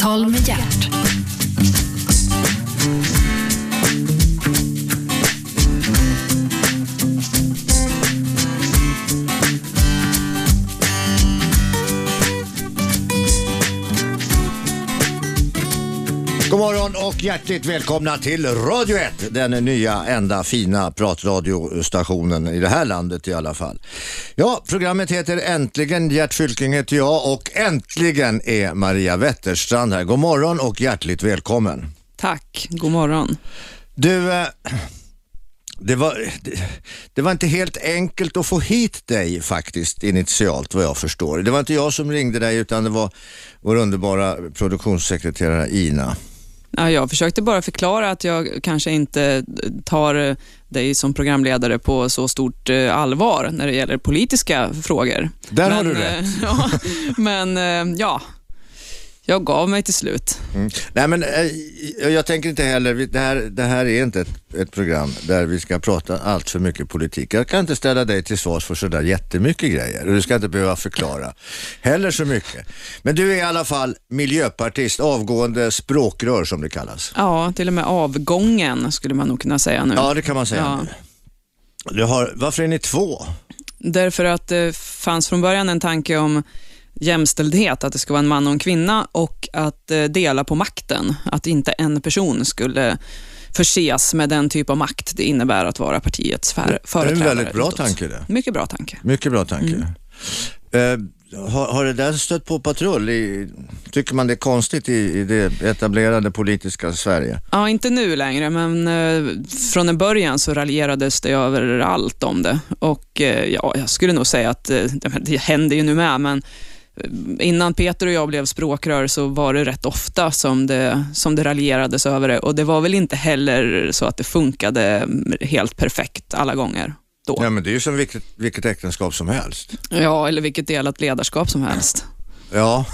Samtal med hjärt. God morgon och hjärtligt välkomna till Radio 1, den nya enda fina pratradiostationen i det här landet i alla fall. Ja, programmet heter Äntligen, Gert Fylking heter jag och äntligen är Maria Wetterstrand här. God morgon och hjärtligt välkommen. Tack, god morgon. Du, eh, det var, det, det var inte helt enkelt att få hit dig faktiskt initialt vad jag förstår. Det var inte jag som ringde dig utan det var vår underbara produktionssekreterare Ina. Ja, jag försökte bara förklara att jag kanske inte tar dig som programledare på så stort eh, allvar när det gäller politiska frågor. Där har Men, du eh, rätt. Ja, men eh, ja, jag gav mig till slut. Mm. Nej men eh, jag tänker inte heller, det här, det här är inte ett, ett program där vi ska prata allt för mycket politik. Jag kan inte ställa dig till svars för sådär jättemycket grejer och du ska inte behöva förklara heller så mycket. Men du är i alla fall miljöpartist, avgående språkrör som det kallas. Ja, till och med avgången skulle man nog kunna säga nu. Ja det kan man säga Ja. nu. Du har, varför är ni två? Därför att det fanns från början en tanke om jämställdhet, att det ska vara en man och en kvinna och att eh, dela på makten. Att inte en person skulle förses med den typ av makt det innebär att vara partiets för, Det är företrädare. en väldigt bra tanke det. Mycket bra tanke. Mycket bra tanke. Mm. Eh, har, har det där stött på patrull? I, tycker man det är konstigt i, i det etablerade politiska Sverige? Ja, inte nu längre, men eh, från en början så raljerades det överallt om det. Och eh, ja, jag skulle nog säga att eh, det händer ju nu med, men innan Peter och jag blev språkrör så var det rätt ofta som det, som det raljerades över det. Och det var väl inte heller så att det funkade helt perfekt alla gånger då. Ja men det är ju som vilket, vilket äktenskap som helst. Ja, eller vilket delat ledarskap som helst. Ja,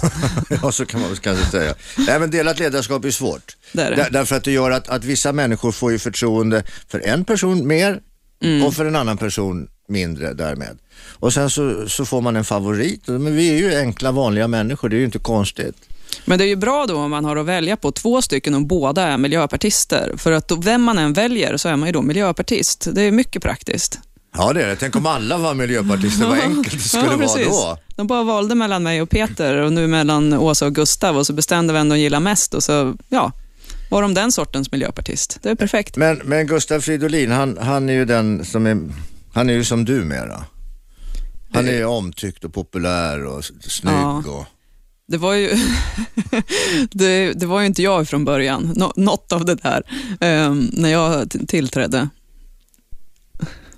ja så kan man väl kanske säga. Nej men delat ledarskap är svårt. Det är det. Där, därför att det gör att, att vissa människor får ju förtroende för en person mer Mm. och för en annan person mindre därmed. Och sen så, så får man en favorit. Men vi är ju enkla vanliga människor, det är ju inte konstigt. Men det är ju bra då om man har att välja på två stycken och båda är miljöpartister. För att då, vem man än väljer så är man ju då miljöpartist. Det är mycket praktiskt. Ja det är det. Tänk om alla var miljöpartister, vad enkelt det skulle Ja, vara då. De bara valde mellan mig och Peter och nu mellan Åsa och Gustav och så bestämde vem de gillar mest och så, ja, var de den sortens miljöpartist. Det är perfekt. Men, men Gustav Fridolin, han, han är ju den som är, han är ju som du mera. Han är ju omtyckt och populär och snygg Ja. och... Det var ju, det, det var ju inte jag från början, Nå, något av det där, ehm, när jag tillträdde.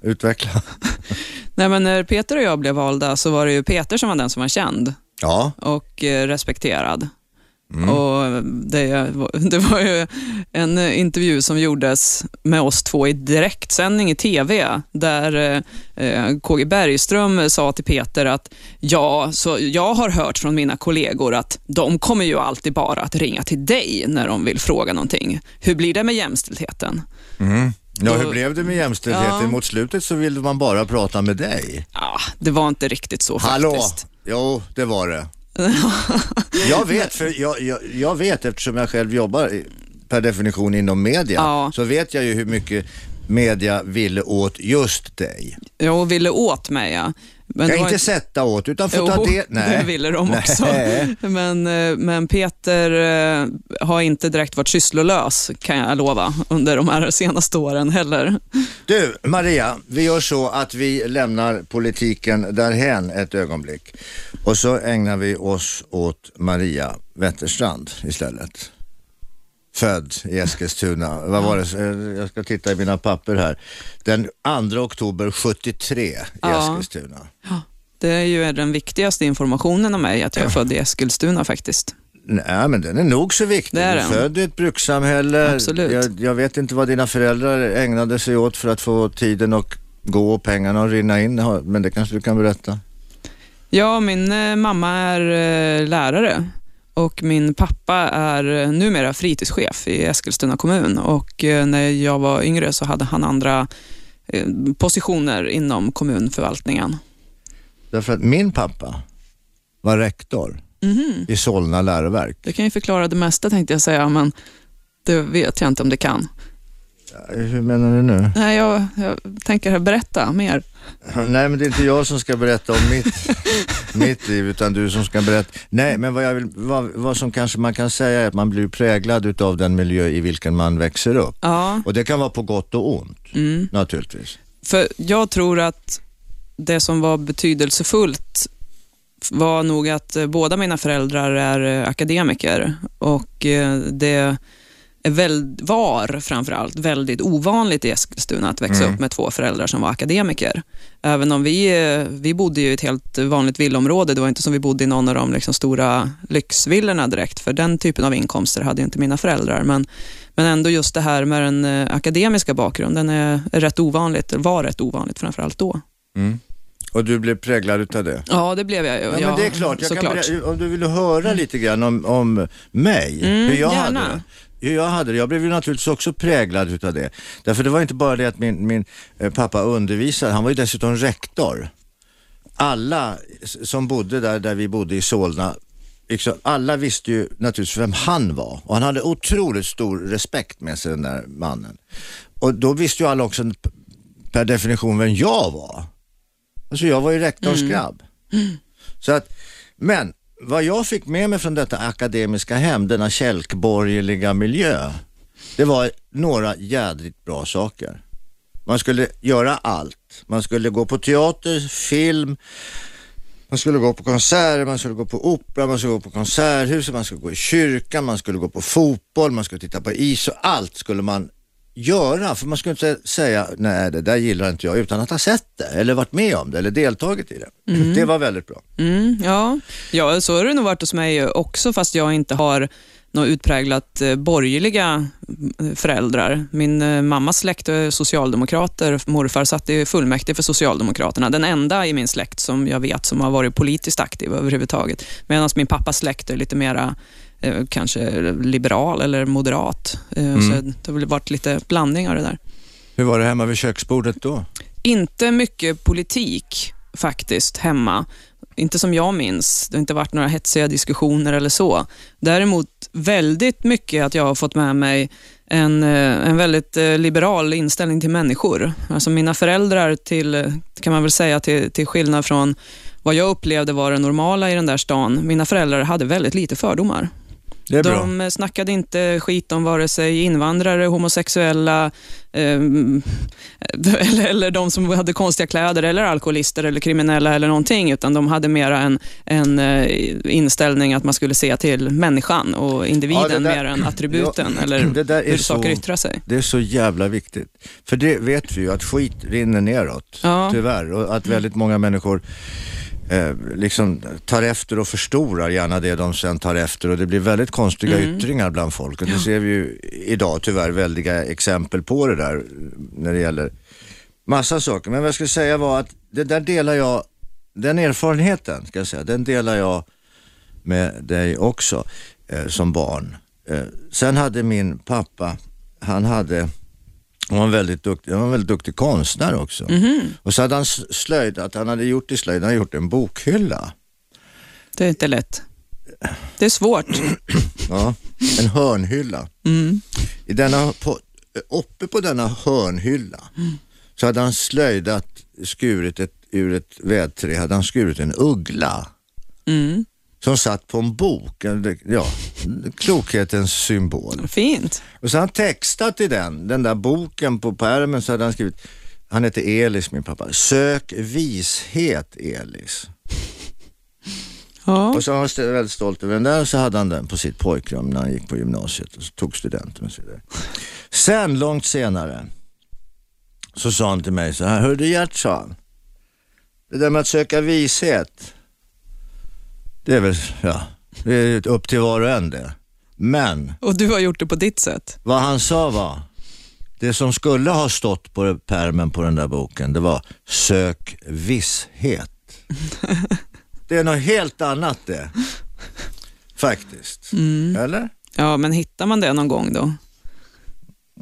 Utveckla. Nej, men när Peter och jag blev valda så var det ju Peter som var den som var känd. Ja, och eh, respekterad. Mm. Och det, var- det var ju en intervju som gjordes med oss två i direktsändning i TV, där eh, KG Bergström sa till Peter att ja, så jag har hört från mina kollegor att de kommer ju alltid bara att ringa till dig när de vill fråga någonting. Hur blir det med jämställdheten? mm. ja hur blev det med jämställdheten? Ja. Mot slutet så ville man bara prata med dig. Ja, det var inte riktigt så Hallå? faktiskt. Jo, det var det. Jag vet, för jag, jag, jag vet eftersom jag själv jobbar per definition inom media, Ja. så vet jag ju hur mycket media ville åt just dig. Jag ville åt mig, ja. Men Jag det var inte sätta åt, utan få ta Jo, del... det ville de också. Nej. Men, eh, men Peter eh, har inte direkt varit sysslolös, kan jag lova, under de här senaste åren heller. Du, Maria, vi gör så att vi lämnar politiken därhen ett ögonblick och så ägnar vi oss åt Maria Wetterstrand istället. Född i Eskilstuna. Vad var det? Eh, Jag ska titta i mina papper här. Den 2 oktober 73 i Ja. Eskilstuna. Det är ju den viktigaste informationen om mig, att jag är född i Eskilstuna faktiskt. Nej, men den är nog så viktig. Du född i ett brukssamhälle. Absolut. Jag, jag vet inte vad dina föräldrar ägnade sig åt för att få tiden att gå och pengarna att rinna in, men det kanske du kan berätta. Ja, min eh, mamma är eh, lärare och min pappa är eh, numera fritidschef i Eskilstuna kommun och eh, när jag var yngre så hade han andra eh, positioner inom kommunförvaltningen. Därför att min pappa var rektor Mhm. i Solna läroverk. Det kan ju förklara det mesta tänkte jag säga, men det vet jag inte om det kan. Hur menar du nu? Nej, jag, jag tänker berätta mer. Nej, men det är inte jag som ska berätta om mitt, mitt liv, utan du som ska berätta. Nej, men vad, jag vill, vad, vad som kanske man kan säga är att man blir präglad utav den miljö i vilken man växer upp. Ja, Och det kan vara på gott och ont, mm. naturligtvis. för jag tror att det som var betydelsefullt var nog att eh, båda mina föräldrar är eh, akademiker och eh, det väl, var framförallt väldigt ovanligt i Eskilstuna att växa Mm. upp med två föräldrar som var akademiker. Även om vi, vi bodde i ett helt vanligt villaområde, det var inte som vi bodde i någon av de liksom stora lyxvillorna direkt, för den typen av inkomster hade inte mina föräldrar. Men, men ändå just det här med den eh, akademiska bakgrunden är, är rätt ovanligt, var rätt ovanligt framförallt då. Mm. Och du blev präglad utav det? Ja, det blev jag ju. Ja, men det är klart. Jag kan om du vill höra lite grann om, om mig, Mm, hur jag gärna. hade jag hade det. Jag blev ju naturligtvis också präglad utav det. Därför det var inte bara det att min, min eh, pappa undervisade, han var ju dessutom rektor. Alla som bodde där, där vi bodde i Solna, liksom, alla visste ju naturligtvis vem han var och han hade otroligt stor respekt med sig den där mannen. Och då visste ju alla också per definition vem jag var. Alltså jag var ju rektorns grabb. Så att, men vad jag fick med mig från detta akademiska hem, denna kälkborgerliga miljö, det var några jädrigt bra saker. Man skulle göra allt. Man skulle gå på teater, film, man skulle gå på konserter, man skulle gå på opera, man skulle gå på konserthuset, man skulle gå i kyrkan, man skulle gå på fotboll, man skulle titta på is och allt skulle man göra. För man skulle inte säga, nej det där gillar inte jag utan att ha sett det eller varit med om det eller deltagit i det. Det var väldigt bra. Mm, ja. ja, så har det nog varit hos mig också, fast jag inte har några utpräglat eh, borgerliga eh, föräldrar. Min eh, mammas släkt är socialdemokrater, morfar satt i fullmäktige för Socialdemokraterna. Den enda i min släkt som jag vet som har varit politiskt aktiv överhuvudtaget. Medan min pappas släkt är lite mera eh, kanske liberal eller moderat. Eh, Så det har varit lite blandning av det där. Hur var det hemma vid köksbordet då? Inte mycket politik faktiskt hemma. Inte som jag minns. Det har inte varit några hetsiga diskussioner eller så. Däremot väldigt mycket att jag har fått med mig en, eh, en väldigt liberal inställning till människor. Alltså mina föräldrar, till, kan man väl säga till, till skillnad från vad jag upplevde var det normala i den där stan. Mina föräldrar hade väldigt lite fördomar. Det är bra. De eh, snackade inte skit om vare sig invandrare, homosexuella ehm, eller, eller de som hade konstiga kläder eller alkoholister eller kriminella eller någonting, utan de hade mera en, en eh, inställning att man skulle se till människan och individen Ja, där- mer än attributen Ja, eller hur så- saker yttrar sig. Det är så jävla viktigt. För det vet vi ju att skit rinner neråt, Ja. tyvärr. Och att väldigt många människor eh, liksom tar efter och förstorar gärna det de sen tar efter och det blir väldigt konstiga Mm. yttringar bland folk. Och det ser vi ju idag tyvärr väldiga exempel på det där när det gäller massa saker. Men vad jag skulle säga var att det där delar jag, den erfarenheten ska jag säga, den delar jag med dig också eh, som barn. Eh, sen hade min pappa, han hade, han var en väldigt duktig, han var en väldigt duktig konstnär också. Och så hade han slöjdat, han hade gjort i slöjd, han hade gjort en bokhylla. Det är inte lätt. Det är svårt. Ja, en hörnhylla. Mm. I denna, på, uppe på denna hörnhylla så hade han slöjdat, skurit ett, ur ett vedträ, hade han skurit en uggla. Mm. Som satt på en bok, ja, klokhetens symbol. Fint. Och så har han textat i den, den där boken på pärmen så hade han skrivit, han heter Elis min pappa, sök vishet Elis. Ja. Och så var han väldigt stolt över den där och så hade han den på sitt pojkrum när han gick på gymnasiet och så tog studenten och så vidare. Sen långt senare så sa han till mig så här, hör du Gert sa han, det där med att söka vishet, det är väl, ja, det är upp till var och en det. Men Och du har gjort det på ditt sätt. vad han sa var, det som skulle ha stått på pärmen på den där boken, det var sök visshet. Det är något helt annat det. Faktiskt. Eller? Ja, men hittar man det någon gång då?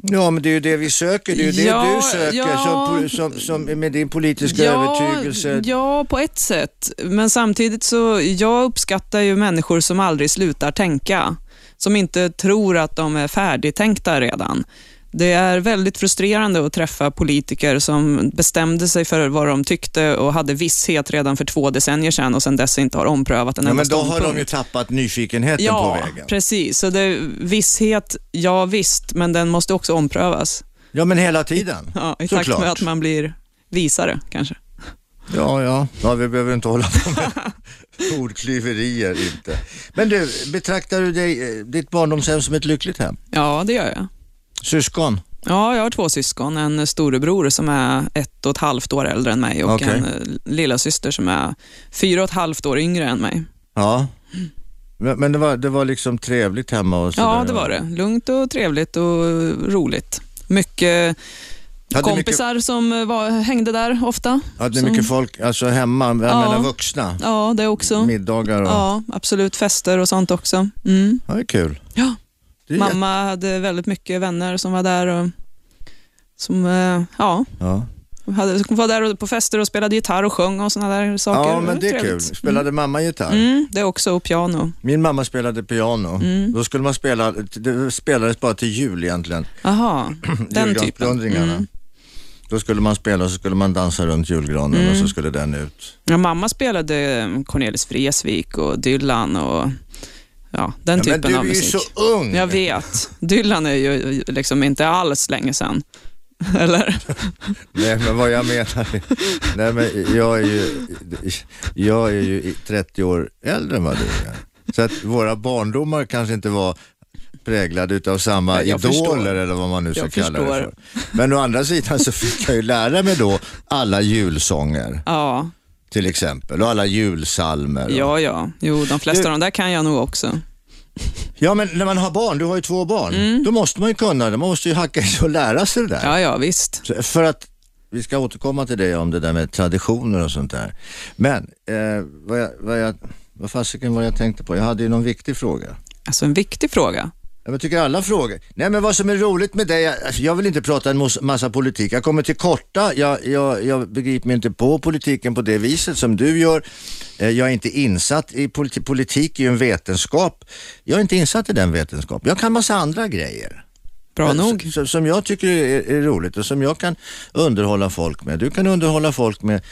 Ja, men det är ju det vi söker. Det är ju det Ja, du söker ja. som, som, som, med din politiska övertygelse. Ja, på ett sätt. Men samtidigt så, jag uppskattar ju människor som aldrig slutar tänka. Som inte tror att de är färdigtänkta redan. Det är väldigt frustrerande att träffa politiker som bestämde sig för vad de tyckte och hade visshet redan för två decennier sedan och sedan dess inte har omprövat en Ja, enda men då har ståndpunkt. de ju tappat nyfikenheten Ja, på vägen. precis. Så det, visshet, ja visst, men den måste också omprövas. Ja, men hela tiden. Ja, I takt Såklart. med att man blir visare kanske. Ja, ja. ja, vi behöver inte hålla på med ordklyverier inte. Men du, betraktar du dig, eh, ditt barndomshem som ett lyckligt hem? Ja, det gör jag. Syskon? Ja, jag har två syskon. En storebror som är ett och ett halvt år äldre än mig och Okej. en eh, lilla syster som är fyra och ett halvt år yngre än mig. Ja. Men, det, var, det var liksom trevligt hemma och Ja, det var det. Lugnt och trevligt och roligt. Mycket Hade kompisar som eh, var, hängde där ofta. Hade ni som, mycket folk, alltså hemma, jag Ja. menar vuxna? Ja, det också. Middagar och... Ja, absolut. Fester och sånt också. Mm. Ja, det är kul. Ja. Mamma hade väldigt mycket vänner som var där och som, eh, ja, Ja. hade, var där på fester och spelade gitarr och sjöng och sådana där saker. ja, men det är kul. Spelade mamma gitarr? Mm, det är också och piano. Min mamma spelade piano. Mm. Då skulle man spela, det spelades bara till jul egentligen. Jaha, den typen. Mm. Då skulle man spela och så skulle man dansa runt julgranen Mm. och så skulle den ut. Ja, mamma spelade Cornelis Vreeswijk och Dylan och ja, den Ja, men typen du av är ju musik. så ung. Jag vet. Dylan är ju liksom inte alls länge sedan. Eller? Nej, men vad jag menar, nej, men jag är ju, jag är ju 30 år äldre än vad du är. Så att våra barndomar kanske inte var präglade utav samma idoler förstår. eller vad man nu ska Jag kalla det förstår. för. Men å andra sidan så fick jag ju lära mig då alla julsånger Ja, till exempel och alla julsalmer. och- ja, ja. Jo, de flesta Du- av de där kan jag nog också. Ja, men när man har barn, du har ju två barn, då måste man ju kunna det. Man måste ju hacka i och lära sig det där. Mm. Ja, ja, visst. För att vi ska återkomma till det om det där med traditioner och sånt där. Men eh, vad, jag, vad, jag, vad fasiken var jag tänkte på? Jag hade ju någon viktig fråga. Alltså en viktig fråga. Jag tycker alla frågor. Nej men vad som är roligt med dig, alltså, jag vill inte prata en massa politik. Jag kommer till korta, jag, jag, jag begriper mig inte på politiken på det viset som du gör. Eh, Jag är inte insatt i politik, politik är ju en vetenskap. Jag är inte insatt i den vetenskap. Jag kan massa andra grejer. Bra nog. Som, som jag tycker är, är roligt och som jag kan underhålla folk med. Du kan underhålla folk med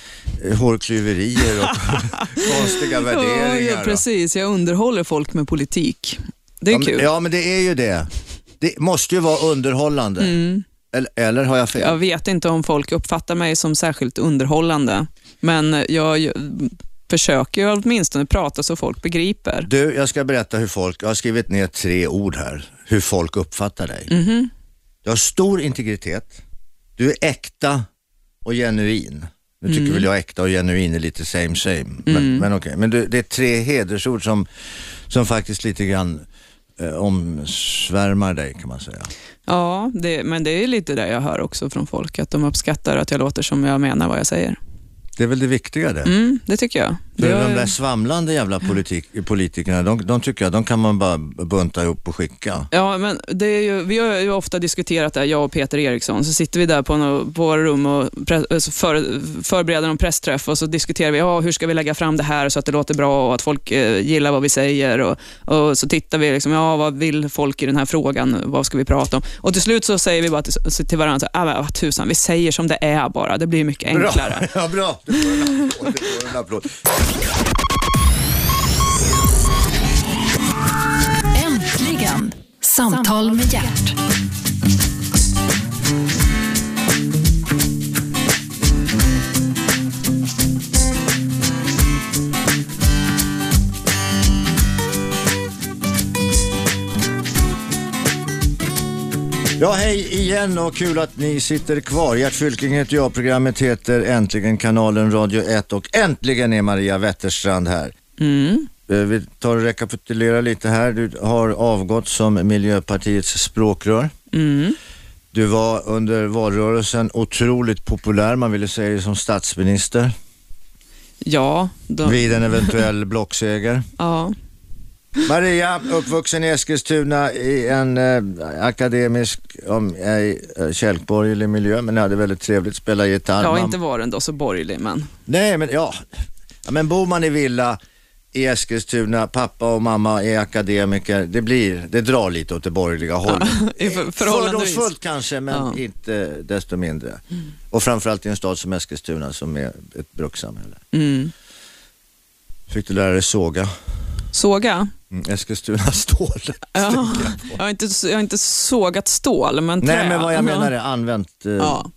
eh, hårklyverier och konstiga värderingar. Ja, precis. Jag underhåller folk med politik. Det är ja, men, kul. ja, men det är ju det. Det måste ju vara underhållande. Mm. Eller, eller har jag fel? Jag vet inte om folk uppfattar mig som särskilt underhållande, men jag försöker ju åtminstone prata så folk begriper. Du, jag ska berätta hur folk, jag har skrivit ner tre ord här, hur folk uppfattar dig. Mhm. Du har stor integritet, du är äkta och genuin. Nu tycker väl jag äkta och genuin är lite same same, men, men okej. Men du, det är tre hedersord som, som faktiskt lite grann omsvärmar dig kan man säga. Ja, det, men det är lite det jag hör också från folk, att de uppskattar att jag låter som jag menar vad jag säger. Det är väl det viktiga det. Mm, det tycker jag. För Det- de där svamlande jävla politik, politikerna, de, de tycker jag, de kan man bara bunta ihop och skicka. Ja, men det är ju, vi har ju ofta diskuterat det här, jag och Peter Eriksson. Så sitter vi där på, nå- på våra rum och pre, så för, förbereder en pressträff och så diskuterar vi, ja, hur ska vi lägga fram det här så att det låter bra och att folk eh, gillar vad vi säger. Och, och så tittar vi, liksom, ja, vad vill folk i den här frågan? Vad ska vi prata om? Och till slut så säger vi bara till, till varandra, ah, men tusan, vi säger som det är bara. Det blir mycket enklare. Bra, ja, bra. Du får en applåd. Du får en applåd. Äntligen! Samtal med hjärt. Ja, hej igen och kul att ni sitter kvar. Gert Fylking heter jag, programmet heter Äntligen kanalen Radio 1 och äntligen är Maria Wetterstrand här. Mm. Eh, Vi tar och rekapitulerar lite här. Du har avgått som Miljöpartiets språkrör. Mm. Du var under valrörelsen otroligt populär, man ville säga det som statsminister Ja, då, vid en eventuell blockseger. ja. Maria, uppvuxen i Eskilstuna i en eh, akademisk, om, eh, kälkborgerlig miljö, men hade väldigt trevligt, spela gitarr. Ja, inte var den då så borgerlig, men Nej, men ja. ja. Men bor man i villa i Eskilstuna, pappa och mamma är akademiker, det blir, det drar lite åt det borgerliga hållet. för-. Fördomsfullt kanske, men Ja. inte desto mindre. Och framförallt i en stad som Eskilstuna som är ett brukssamhälle. Mm. Fick du lära dig såga? Såga? Mm, Eskilstuna stål. Ja, jag, har inte, jag har inte sågat stål, men trä. Nej, men vad jag Ja. menar är använt. Eh, Ja.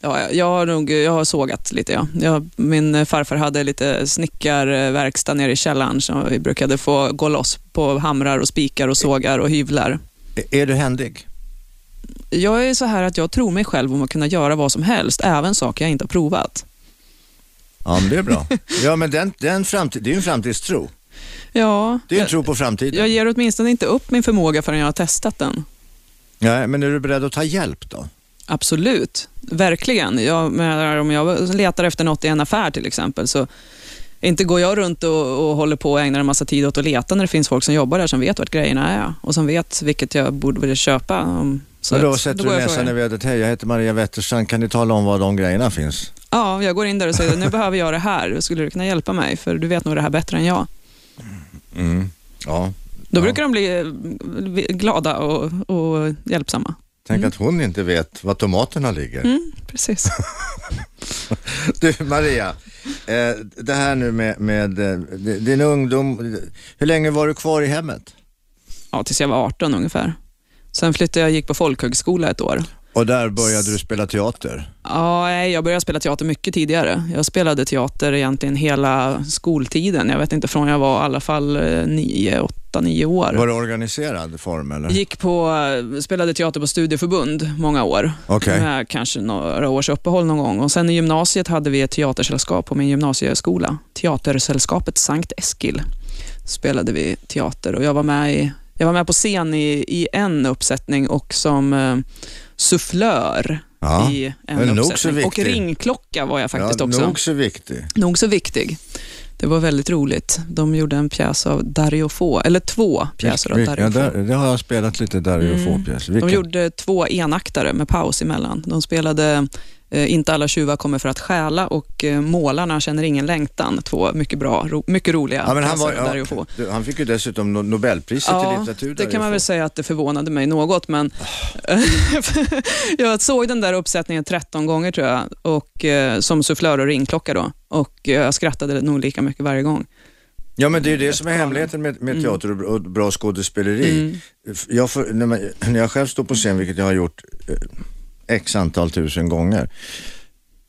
Ja, jag- har nog jag har sågat lite. Ja. Jag, min farfar hade lite snickarverkstad nere i källaren så vi brukade få gå loss på hamrar och spikar och sågar och hyvlar. Är du händig? Jag är så här att jag tror mig själv om att kunna göra vad som helst, även saker jag inte har provat. Ja, men det är bra. Ja, men den, den framtid, det är ju en framtidstro. Ja, Det är en jag, tro på framtiden. jag ger åtminstone inte upp min förmåga förrän jag har testat den. Nej, men är du beredd att ta hjälp då? Absolut, verkligen. Jag menar, om jag letar efter något i en affär till exempel, så inte går jag runt och, och håller på och ägnar en massa tid åt att leta när det finns folk som jobbar där som vet vart grejerna är och som vet vilket jag borde vilja köpa. Så då att- sätter går du näsan i vädret. Hej, jag heter Maria Wetterstrand. Kan ni tala om var de grejerna finns? Ja, jag går in där och säger nu behöver jag det här. Skulle du kunna hjälpa mig? För du vet nog det här bättre än jag. Mm. Ja. Då Ja. brukar de bli eh, glada och, och hjälpsamma. Tänk Mm. att hon inte vet var tomaterna ligger. Mm, precis. Du Maria, eh, det här nu med, med eh, din ungdom. Hur länge var du kvar i hemmet? Ja, tills jag var 18 ungefär. Sen flyttade jag och gick på folkhögskola ett år. Och där började du spela teater? Ja, jag började spela teater mycket tidigare. Jag spelade teater egentligen hela skoltiden. Jag vet inte, från jag var i alla fall eh, nio, åtta, nio år. Var det organiserad form eller? Gick på, eh, spelade teater på studieförbund många år. Okej. Med kanske några års uppehåll någon gång. Och sen i gymnasiet hade vi ett teatersällskap på min gymnasieskola. Teatersällskapet Sankt Eskil. Spelade vi teater och jag var med, i, jag var med på scen i, i en uppsättning och som eh, sufflör Ja. i en uppsättning. Och ringklocka var jag faktiskt ja, också. Nog så viktig. Nog så viktig. Det var väldigt roligt. De gjorde en pjäs av Dario Fo, eller två pjäser av Dario ja, Fo. där, det har jag spelat lite Dario Mm. Fo-pjäser. De gjorde två enaktare med paus emellan. De spelade Inte alla tjuvar kommer för att stjäla och eh, Målarna känner ingen längtan. Två mycket bra, ro, mycket roliga Ja, men han, var, av ja, du, han fick ju dessutom no- Nobelpriset i litteratur. det kan man väl säga att det förvånade mig något, men jag såg den där uppsättningen 13 gånger tror jag, och, eh, som sufflör och ringklocka då, och eh, jag skrattade nog lika mycket varje gång. Ja men det är ju det som är hemligheten med, med teater och, och bra skådespeleri. Mm. Jag får, när, man, när jag själv står på scen, vilket jag har gjort eh, x antal tusen gånger,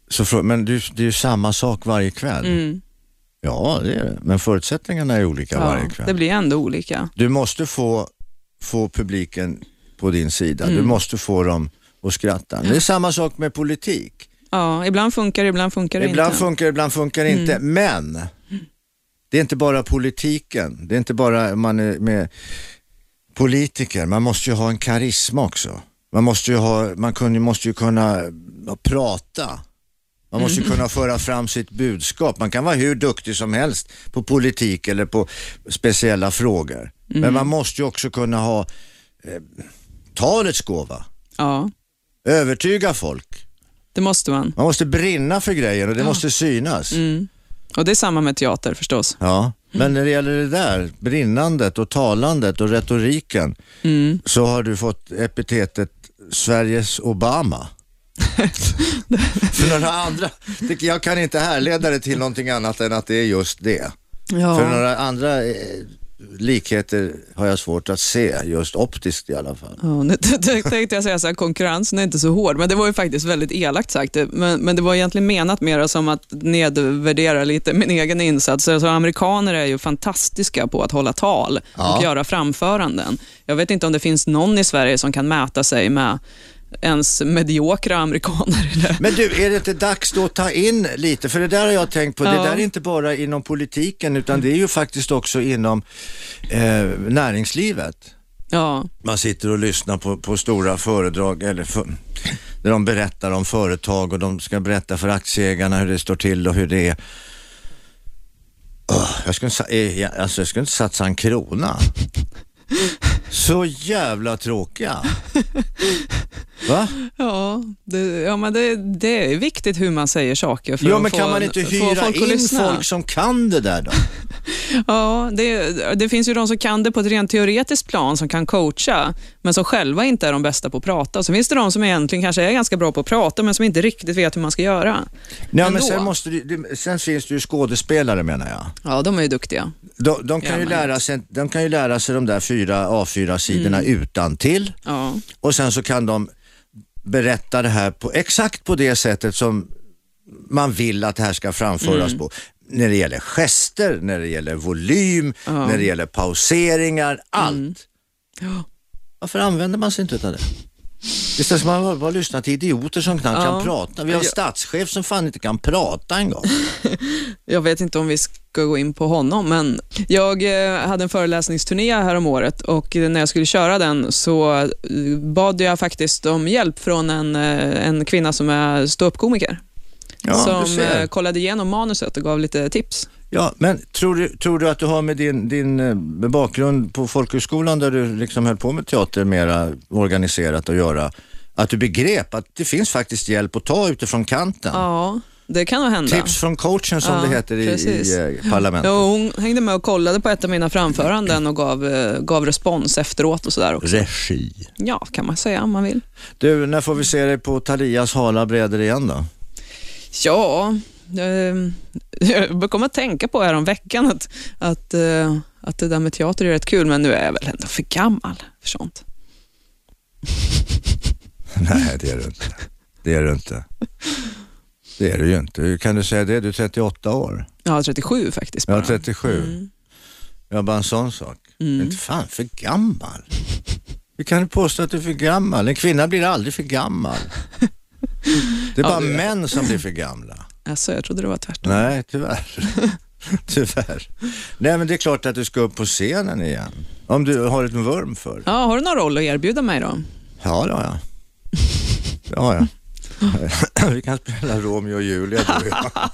så men det, är- ju samma sak varje kväll. Mm. Ja det är det, men förutsättningarna är olika varje Ja, kväll. det blir ändå olika. Du måste få, få publiken på din sida, du Mm. måste få dem att skratta. Det är samma sak med politik. Ja, ibland funkar det, ibland funkar det Ibland inte. funkar det, ibland funkar det inte. Mm. Men det är inte bara politiken. Det är inte bara man är med politiker. Man måste ju ha en karisma också. Man måste ju, ha, man kunde, måste ju kunna ja, prata. Man måste Mm. ju kunna föra fram sitt budskap. Man kan vara hur duktig som helst på politik eller på speciella frågor. Mm. Men man måste ju också kunna ha eh, talets gåva. Ja, Övertyga folk. det måste man. Man måste brinna för grejer och det måste synas. Mm. Och det är samma med teater förstås. Ja, men när det gäller det där, brinnandet och talandet och retoriken, Mm. så har du fått epitetet Sveriges Obama. För några andra, jag kan inte härleda det till någonting annat än att det är just det. För Ja. några andra eh, likheter har jag svårt att se, just optiskt i alla fall. Ja, nu tänkte jag säga så här, konkurrensen är inte så hård, men det var ju faktiskt väldigt elakt sagt. Men, men det var egentligen menat mer som att nedvärdera lite min egen insats. Alltså, amerikaner är ju fantastiska på att hålla tal Ja. och göra framföranden. Jag vet inte om det finns någon i Sverige som kan mäta sig med ens mediokra amerikaner. det. Men du, är det inte dags då att ta in lite, för det där har jag tänkt på, det Ja. där är inte bara inom politiken utan det är ju faktiskt också inom eh, näringslivet. Ja, Man sitter och lyssnar på, på stora föredrag eller för, där de berättar om företag och de ska berätta för aktieägarna hur det står till och hur det är. Åh, Jag skulle, eh, alltså, jag skulle inte satsa en krona. Så jävla tråkiga. Va? Ja, det, ja men det, det är viktigt hur man säger saker för Ja, att men få, kan man inte hyra folk att in lyssna. folk som kan det där då? Ja, det, det finns ju de som kan det på ett rent teoretiskt plan, som kan coacha, men som själva inte är de bästa på att prata. Så finns det de som egentligen kanske är ganska bra på att prata, men som inte riktigt vet hur man ska göra. Nej, men sen, måste du, sen finns det ju skådespelare menar jag. Ja, de är ju duktiga. De, de, kan, Ja, ju lära sig, de kan ju lära sig de där fyra A4-sidorna Mm. utan till Ja, och sen så kan de berätta det här på exakt på det sättet som man vill att det här ska framföras Mm. på. När det gäller gester, när det gäller volym, när det gäller pauseringar, allt. Mm. Ja. Varför använder man sig inte av det? Istället ska man bara, lyssna till idioter som knappt Ja. kan prata. Vi har en statschef som fan inte kan prata en gång. Jag vet inte om vi ska gå in på honom, men jag eh, hade en föreläsningsturné här om året och när jag skulle köra den så eh, bad jag faktiskt om hjälp från en, eh, en kvinna som är ståuppkomiker. Ja, som kollade igenom manuset och gav lite tips. Ja, men tror du, tror du att du har med din, din eh, bakgrund på folkhögskolan där du liksom höll på med teater mera organiserat att göra, att du begrep att det finns faktiskt hjälp att ta utifrån kanten? Ja, det kan nog hända. Tips från coachen som Ja, det heter i, i eh, parlamentet. Ja, hon hängde med och kollade på ett av mina framföranden och gav, eh, gav respons efteråt och sådär också. Regi. Ja, kan man säga om man vill. Du, när får vi se dig på Talias hala brädor igen då? Ja, jag kom att tänka på här om veckan att, att, eh, att det där med teater är rätt kul, men nu är jag väl ändå för gammal för sånt. Nej, det är du inte. Det är du inte. Det är du ju inte. Hur kan du säga det? Du är 38 år. Ja, 37 faktiskt bara. Är 37. Mm. Har bara en sån sak. Mm. Inte fan för gammal. Hur kan du påstå att du är för gammal? En kvinna blir aldrig för gammal. Det är Ja, bara det- män som blir för gamla. Alltså, jag trodde det var tvärtom. Nej, tyvärr. tyvärr. Nej, men det är klart att du ska upp på scenen igen. Om du har ett vurm för. Ja, har du någon roll att erbjuda mig då? Ja, det har jag. Det har jag. Vi kan spela Romeo och Julia du och jag.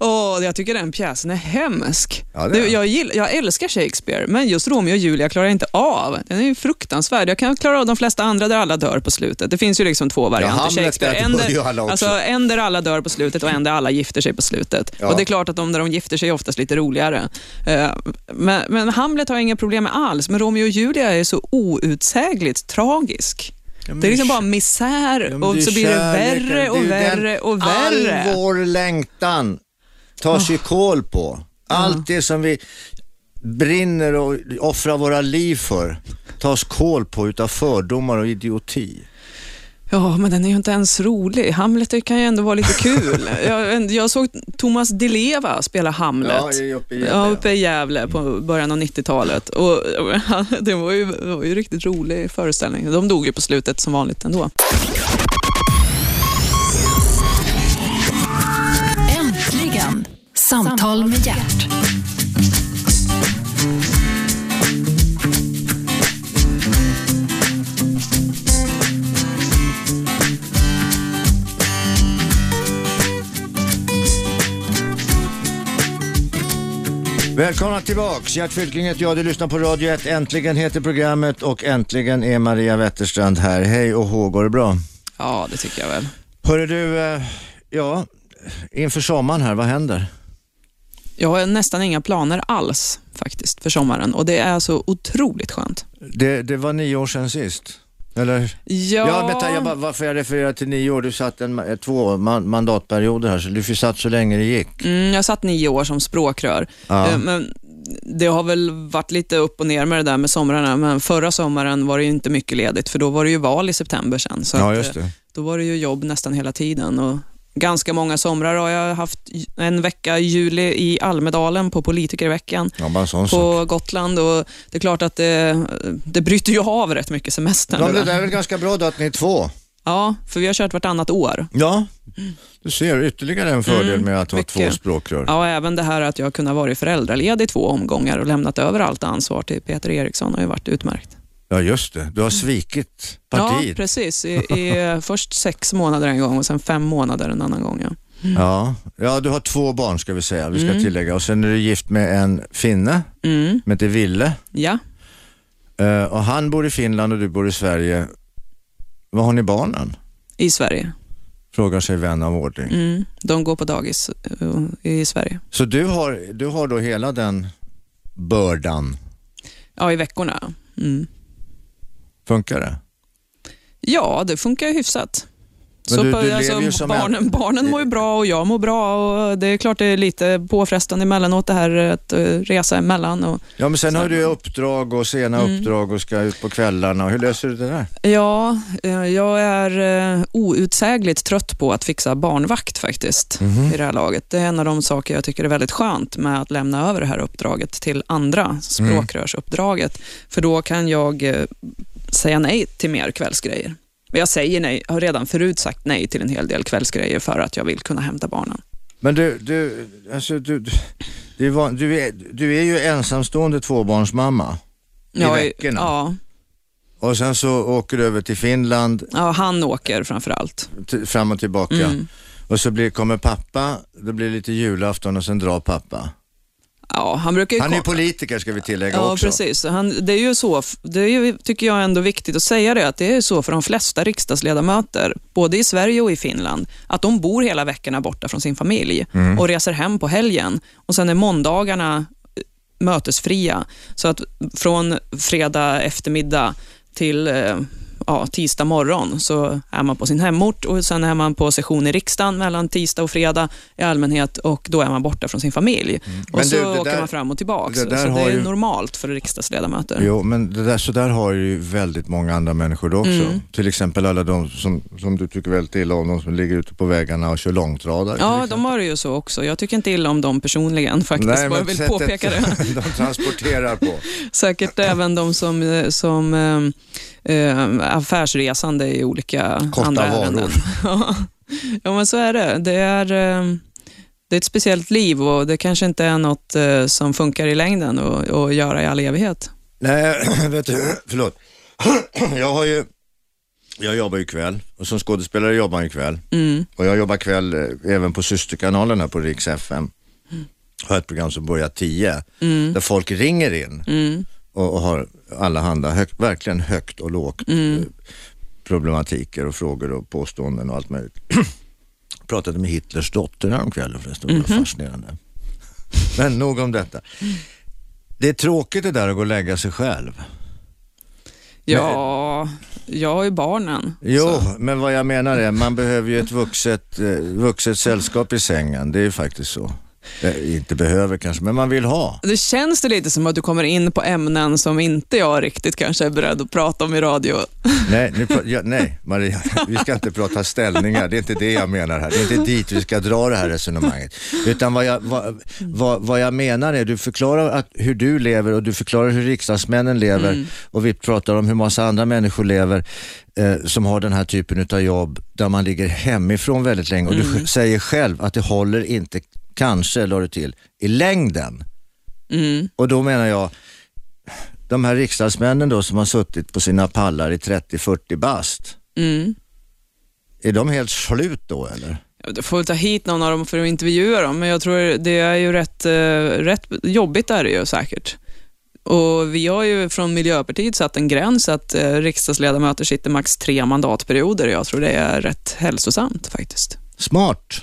Åh, jag tycker den pjäsen är hemsk. Ja, det är jag, gill, jag älskar Shakespeare, men just Romeo och Julia klarar jag inte av. Den är ju fruktansvärd. Jag kan klara av de flesta andra där alla dör på slutet. Det finns ju liksom två varianter Hamlet, Shakespeare. En där, alltså, en där alla dör på slutet och en där alla gifter sig på slutet. Ja. Och Det är klart att de där de gifter sig är oftast lite roligare. Eh, Men, men Hamlet har jag inga problem med alls, men Romeo och Julia är så outsägligt tragisk. Ja, det är liksom bara misär Ja, och så blir det värre och värre och värre. All vår längtan tas ju kål på. Allt det som vi brinner och offrar våra liv för tas kål på utav fördomar och idioti. Ja, men den är ju inte ens rolig. Hamlet kan ju ändå vara lite kul. jag, jag såg Thomas Di Leva spela Hamlet. Ja, uppe i Gävle, Ja, ja. uppe i Gävle på början av 90-talet. Och, det, var ju, det var ju riktigt rolig föreställning. De dog ju på slutet som vanligt ändå. Äntligen! Samtal med hjärt. Välkomna tillbaks. Gert Fylking heter jag. Du lyssnar på Radio 1. Äntligen heter programmet och äntligen är Maria Wetterstrand här. Hej och hå, går det bra? Ja, det tycker jag väl. Hörru du, eh, ja, inför sommaren här, vad händer? Jag har nästan inga planer alls faktiskt för sommaren och det är så otroligt skönt. Det, det var nio år sedan sist. Eller? Ja, Ja, vänta, jag bara, varför jag refererar till nio år, du satt en, eh, två man, mandatperioder här, så du satt så länge det gick. Mm, jag satt nio år som språkrör. Ja. Eh, Men det har väl varit lite upp och ner med det där med somrarna, men förra sommaren var det ju inte mycket ledigt, för då var det ju val i september sen. Så Ja, att, eh. Då var det ju jobb nästan hela tiden. Och ganska många somrar har jag haft en vecka i juli i Almedalen på politikerveckan Ja, sån på Gotland och det är klart att det, det bryter ju av rätt mycket semester. Ja, det där. är väl ganska bra då att ni är två? Ja, för vi har kört vartannat år. Ja, du ser ytterligare en fördel med att ha mycket. två språkrör. Ja, även det här att jag har kunnat vara föräldraledig i två omgångar och lämnat över allt ansvar till Peter Eriksson har ju varit utmärkt. Ja, just det. Du har svikit Ja, partiet. precis. I, i, först sex månader en gång och sen fem månader en annan gång. Ja. Ja. ja, du har två barn ska vi säga, vi ska tillägga. Och sen är du gift med en finne, Mm. som heter Ville. Ja, Eh, och han bor i Finland och du bor i Sverige. Var har ni barnen? i Sverige. Frågar sig vän av ordning. Mm. De går på dagis eh, i Sverige. Så du har, du har då hela den bördan. Ja, i veckorna. Mm. Funkar det? Ja, det funkar ju hyfsat. Men Så du- du alltså, barnen, en- barnen mår ju bra och jag mår bra och det är klart det är lite påfrestande emellanåt det här att eh, resa emellan. Och, Ja, men sen Så- har du uppdrag och sena Mm. uppdrag och ska ut på kvällarna. Hur löser du det där? ja, eh, jag är eh, outsägligt trött på att fixa barnvakt faktiskt Mhm. i det här laget. Det är en av de saker jag tycker är väldigt skönt med att lämna över det här uppdraget till andra, språkrörsuppdraget. För då kan jag säga nej till mer kvällsgrejer. Jag säger nej, har redan förut sagt nej till en hel del kvällsgrejer för att jag vill kunna hämta barnen. Men du, du, alltså du, du, du, är, du är ju ensamstående tvåbarnsmamma. I Ja, veckorna? Ja, Och sen så åker du över till Finland, ja, han åker framför allt. t- fram och tillbaka. Mm. Och så blir, kommer pappa, det blir lite julafton och sen drar pappa. Ja, han brukar Han är politiker ska vi tillägga Ja, också. precis. Han, det är ju så, det är ju, tycker jag ändå viktigt att säga det, att det är så för de flesta riksdagsledamöter, både i Sverige och i Finland, att de bor hela veckorna borta från sin familj Mm. och reser hem på helgen. Och sen är måndagarna eh, mötesfria. Så att från fredag eftermiddag till eh, ja, tisdag morgon så är man på sin hemort och sen är man på session i riksdagen mellan tisdag och fredag i allmänhet och då är man borta från sin familj. Och Mm. Men så du, åker där- man fram och tillbaka. det Så det är ju- normalt för riksdagsledamöter. Jo, men det där, så där har ju väldigt många andra människor det också. Mm. Till exempel alla de som, som du tycker väldigt illa om, de som ligger ute på vägarna och kör långtradare. Ja, de har det ju så också. Jag tycker inte illa om dem personligen faktiskt, Nej, bara vill påpeka det. de transporterar på. Säkert även de som, eh, som eh, affärsresande i olika Korta andra varor. ärenden. Ja. men så är det. Det är, eh, det är ett speciellt liv och det kanske inte är något eh, som funkar i längden att att göra i all evighet. Nej, vet du, förlåt. Jag har ju, jag jobbar ju kväll och som skådespelare jobbar jag kväll. Mm. Och jag jobbar kväll eh, även på systerkanalen här på Riks FM. Har ett program som börjar 10 Mm. där folk ringer in Mm. Och, och har alla handa, högt, verkligen högt och lågt Mm. eh, problematiker och frågor och påståenden och allt möjligt. Pratade med Hitlers dotter häromkvällen förresten, det var Mhm. fascinerande. Men nog om detta. Det är tråkigt det där att gå och lägga sig själv. Ja, jag har ju barnen. Jo, så. men vad jag menar är, man behöver ju ett vuxet, eh, vuxet sällskap i sängen. Det är ju faktiskt så. Inte behöver kanske, men man vill ha. Det känns det lite som att du kommer in på ämnen som inte jag riktigt kanske är beredd att prata om i radio. Nej, nu, ja, nej, Maria, vi ska inte prata ställningar. Det är inte det jag menar här. Det är inte dit vi ska dra det här resonemanget. Utan vad jag, vad, vad, vad jag menar är, du förklarar att, hur du lever och du förklarar hur riksdagsmännen lever och vi pratar om hur massa andra människor lever eh, som har den här typen av jobb där man ligger hemifrån väldigt länge och du sj- säger själv att det håller inte, kanske la du till, i längden. Mm. Och då menar jag, de här riksdagsmännen då som har suttit på sina pallar i 30-40 bast, Mm. är de helt slut då eller? Du får väl ta hit någon av dem för att intervjua dem, men jag tror det är ju rätt, eh, rätt jobbigt är det ju säkert. Och vi har ju från Miljöpartiet satt en gräns att eh, riksdagsledamöter sitter max tre mandatperioder. Jag tror det är rätt hälsosamt faktiskt. Smart.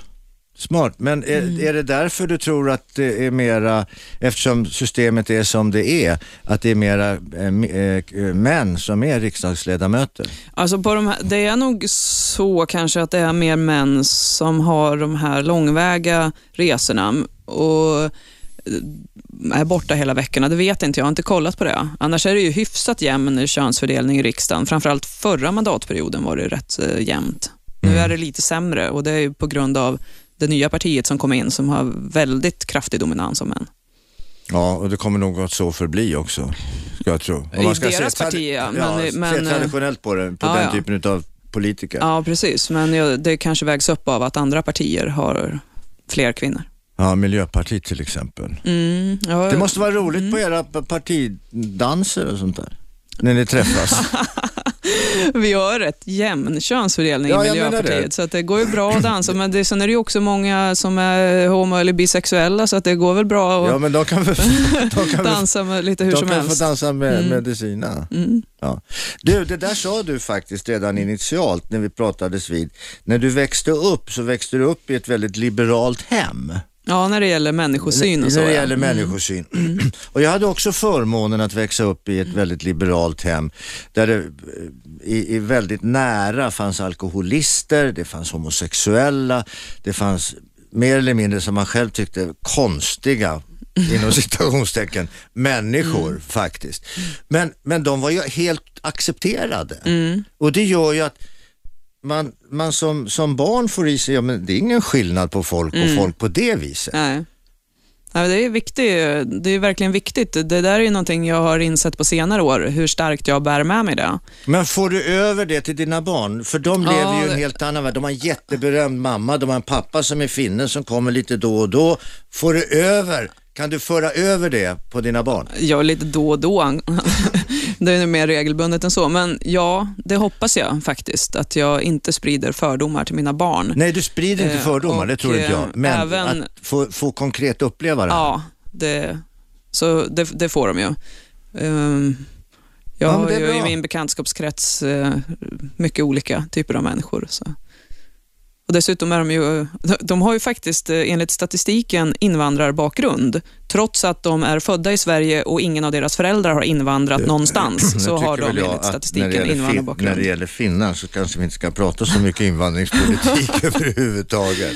Smart, men är, Mm. är det därför du tror att det är mera, eftersom systemet är som det är, att det är mera eh, män som är riksdagsledamöter? Alltså på de här, det är nog så kanske att det är mer män som har de här långväga resorna och eh, är borta hela veckorna. Det vet inte jag, jag har inte kollat på det. Annars är det ju hyfsat jämn könsfördelning i riksdagen. Framförallt förra mandatperioden var det rätt jämnt. Nu är det lite sämre och det är ju på grund av det nya partiet som kom in som har väldigt kraftig dominans av män. Ja, och det kommer nog att så förbli också, ska jag tro. Om I deras parti, ja, ja, men- se men, eh, traditionellt på det, på ja, den ja. typen av politiker. Ja, precis. Men det kanske vägs upp av att andra partier har fler kvinnor. Ja, Miljöpartiet till exempel. Mm, ja, Det måste vara roligt på era partidanser och sånt där. När ni träffas? Vi har rätt jämn könsfördelning Ja, i. Miljöpartiet, så att det går ju bra att dansa. Men det, sen är det ju också många som är homo eller bisexuella, så att det går väl bra att Ja, men de kan väl, de kan dansa med lite hur de som kan få helst. dansa med Mm. medicina. Mm. Ja. Du, det där sa du faktiskt redan initialt när vi pratades vid. När du växte upp så växte du upp i ett väldigt liberalt hem. Ja, när det gäller människosyn och så. När det ja. gäller människosyn. Och jag hade också förmånen att växa upp i ett väldigt liberalt hem där det eh, i, i väldigt nära fanns alkoholister, det fanns homosexuella, det fanns mer eller mindre som man själv tyckte konstiga inom citationstecken, människor faktiskt. Men, men de var ju helt accepterade. Och det gör ju att man, man som, som barn får i sig, ja, men det är ingen skillnad på folk och folk på det viset. Nej. Nej, det är viktigt. Det är verkligen viktigt. Det där är ju någonting jag har insett på senare år, hur starkt jag bär med mig det. Men får du över det till dina barn? För de Ja, lever ju i en helt annan värld. De har en jätteberömd mamma, de har en pappa som är finne som kommer lite då och då. Får du över, kan du föra över det på dina barn? Jag lite då och då. Det är mer regelbundet än så. Men ja, det hoppas jag faktiskt. Att jag inte sprider fördomar till mina barn. Nej, du sprider inte Eh, fördomar, det och, tror inte jag. eh, Men även- att få, få konkret uppleva det. här. Ja, det, så det, det får de ju. Ehm, jag Ja, har det ju i min bekantskapskrets eh, mycket olika typer av människor. Så. Och dessutom är de ju, de- har ju faktiskt eh, enligt statistiken invandrarbakgrund. Trots att de är födda i Sverige och ingen av deras föräldrar har invandrat någonstans, Nu så har de jag enligt det statistiken fin- När invandrarbakgrund. det gäller finnar så kanske vi inte ska prata så mycket invandringspolitik överhuvudtaget.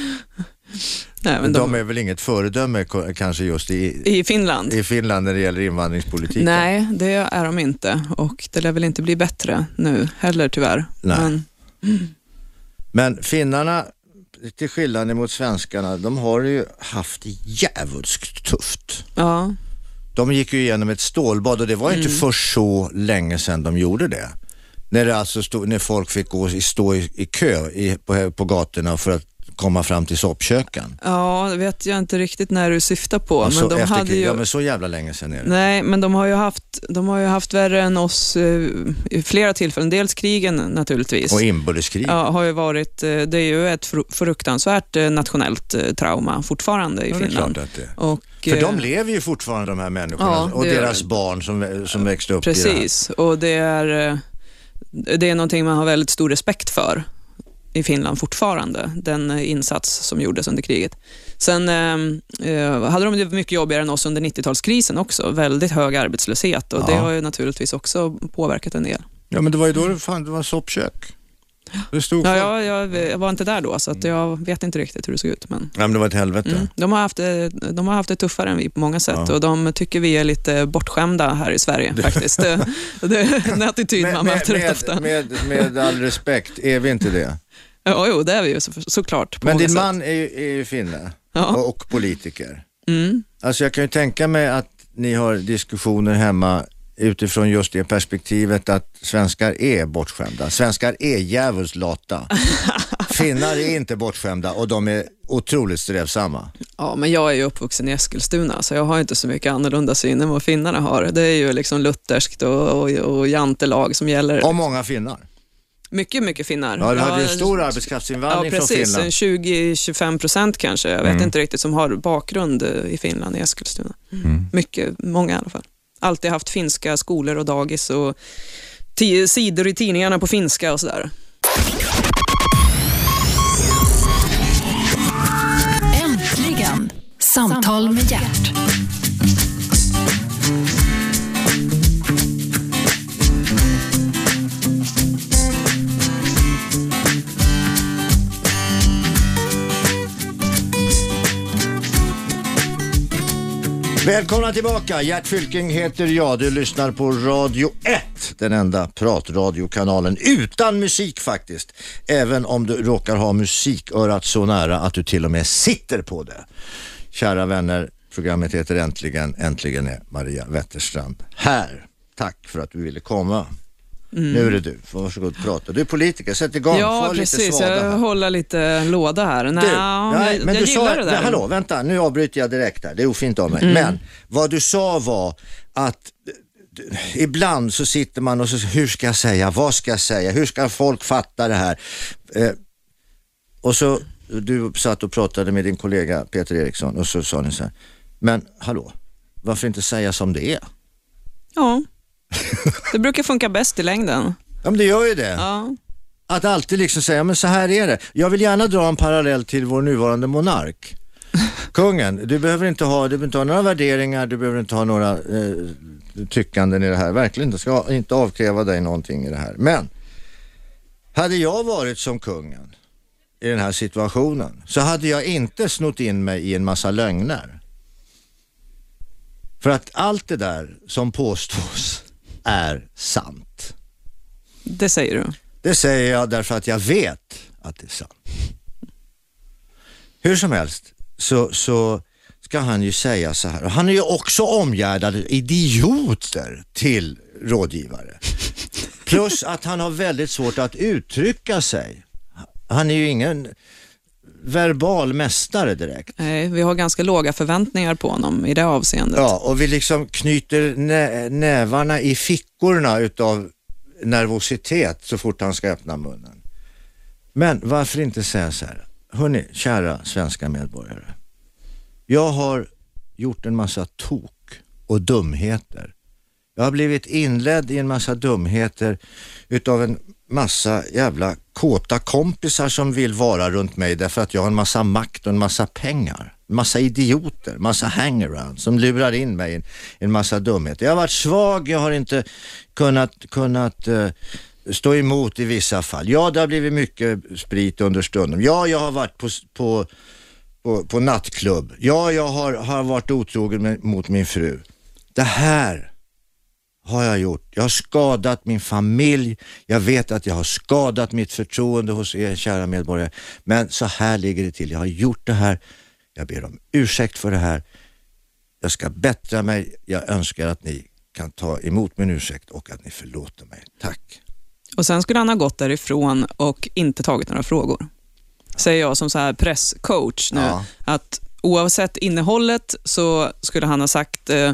Nej, men de... de, är väl inget föredöme kanske just i, I Finland? i Finland när det gäller invandringspolitiken? Nej, det är de inte och det lär väl inte bli bättre nu heller tyvärr. Nej. Men, Men finnarna, till skillnad mot svenskarna, de har ju haft jävligt tufft. ja, De gick ju igenom ett stålbad och det var inte för så länge sedan de gjorde det. När, det alltså stod, när folk fick gå, stå i, i kö i, på, på gatorna för att komma fram till soppköken. ja, det vet jag inte riktigt när du syftar på. Alltså, men de efter, hade ju... Ja men så jävla länge sedan är det. Nej, men de har ju haft, de har ju haft värre än oss eh, i flera tillfällen. Dels krigen naturligtvis. Och inbördeskrig. Ja, har ju varit, eh, det är ju ett fru- fruktansvärt eh, nationellt eh, trauma fortfarande i Ja, det är Finland. klart att det Och, För eh, de lever ju fortfarande de här människorna Ja, och deras de. barn som, som växte upp i det här. Precis, och det är, eh, det är någonting man har väldigt stor respekt för i Finland fortfarande, den eh, insats som gjordes under kriget. Sen eh, eh, hade de det mycket jobbigare än oss under 90-talskrisen också, väldigt hög arbetslöshet och det Ja. har ju naturligtvis också påverkat en del. Ja men det var ju då det, fan, det var soppkök. Det stod Ja, jag, jag, jag var inte där då, så att jag vet inte riktigt hur det såg ut. Men, Ja, men det var ett helvete. mm, de, har haft det, de har haft det tuffare än vi på många sätt Ja. och de tycker vi är lite bortskämda här i Sverige faktiskt. Det, det är en attityd man möter rätt ofta. med, med all respekt, är vi inte det? Ja, jo, det är vi ju så, såklart. Men din sätt. man är ju, är ju finne Ja. och, och politiker. Mm. Alltså jag kan ju tänka mig att ni har diskussioner hemma utifrån just det perspektivet att svenskar är bortskämda. Svenskar är djävulskt lata. Finnar är inte bortskämda och de är otroligt strävsamma. ja, men jag är ju uppvuxen i Eskilstuna, så jag har inte så mycket annorlunda syn än vad finnarna har. Det är ju liksom lutherskt och, och, och jantelag som gäller. Och många finnar. Mycket, mycket finnar. Ja, du hade ju en stor Ja, arbetskraftsinvandring från precis. Finland. En 20-25 procent kanske. Jag vet Mm. inte riktigt, som har bakgrund i Finland, i Eskilstuna. Mm. Mycket, många i alla fall. Alltid haft finska skolor och dagis och sidor i tidningarna på finska och sådär. Äntligen! Samtal med hjärt. Välkomna tillbaka, Gert Fylking heter jag. Du lyssnar på Radio 1, den enda pratradiokanalen utan musik faktiskt. Även om du råkar ha musikörat så nära att du till och med sitter på det. Kära vänner, programmet heter Äntligen. Äntligen är Maria Wetterstrand här. Tack för att du ville komma. Nu är det du, Får varsågod prata. Du är politiker, sätt igång. Ja, Få lite precis. svada Jag här. håller lite låda här. Nej, Du, jag, nej, men jag du gillar sa, det där. Men, hallå, vänta, nu avbryter jag direkt här. Det är ofint av mig. Mm. Men vad du sa var att ibland så sitter man och så, hur ska jag säga, vad ska jag säga, hur ska folk fatta det här? Eh, och så, du satt och pratade med din kollega Peter Eriksson och så sa ni så här, men hallå, varför inte säga som det är? Ja, det brukar funka bäst i längden. Ja men det gör ju det. Ja. Att alltid liksom säga, men så här är det. Jag vill gärna dra en parallell till vår nuvarande monark. Kungen, du behöver inte ha, du behöver inte ha några värderingar, du behöver inte ha några eh, tyckanden i det här. Verkligen inte. Ska inte avkräva dig någonting i det här. Men, hade jag varit som kungen i den här situationen så hade jag inte snott in mig i en massa lögner. För att allt det där som påstås är sant. Det säger du. Det säger jag därför att jag vet att det är sant. Hur som helst så, så ska han ju säga så här. Och han är ju också omgärdad av idioter till rådgivare. Plus att han har väldigt svårt att uttrycka sig. Han är ju ingen verbal mästare direkt. Nej, vi har ganska låga förväntningar på honom i det avseendet. Ja, och vi liksom knyter nä nävarna i fickorna utav nervositet så fort han ska öppna munnen. Men varför inte säga så här, hörni, kära svenska medborgare. Jag har gjort en massa tok och dumheter. Jag har blivit inledd i en massa dumheter utav en massa jävla kåta kompisar som vill vara runt mig därför att jag har en massa makt och en massa pengar. Massa idioter, massa hangaround som lurar in mig i en, en massa dumheter. Jag har varit svag, jag har inte kunnat, kunnat uh, stå emot i vissa fall. Ja, det har blivit mycket sprit under stunden. Ja, jag har varit på, på, på, på nattklubb. Ja, jag har, har varit otrogen med, mot min fru. Det här har jag gjort. Jag har skadat min familj. Jag vet att jag har skadat mitt förtroende hos er kära medborgare. Men så här ligger det till. Jag har gjort det här. Jag ber om ursäkt för det här. Jag ska bättra mig. Jag önskar att ni kan ta emot min ursäkt och att ni förlåter mig. Tack. Och sen skulle han ha gått därifrån och inte tagit några frågor. Säger jag som så här presscoach nu, Ja. att oavsett innehållet så skulle han ha sagt eh,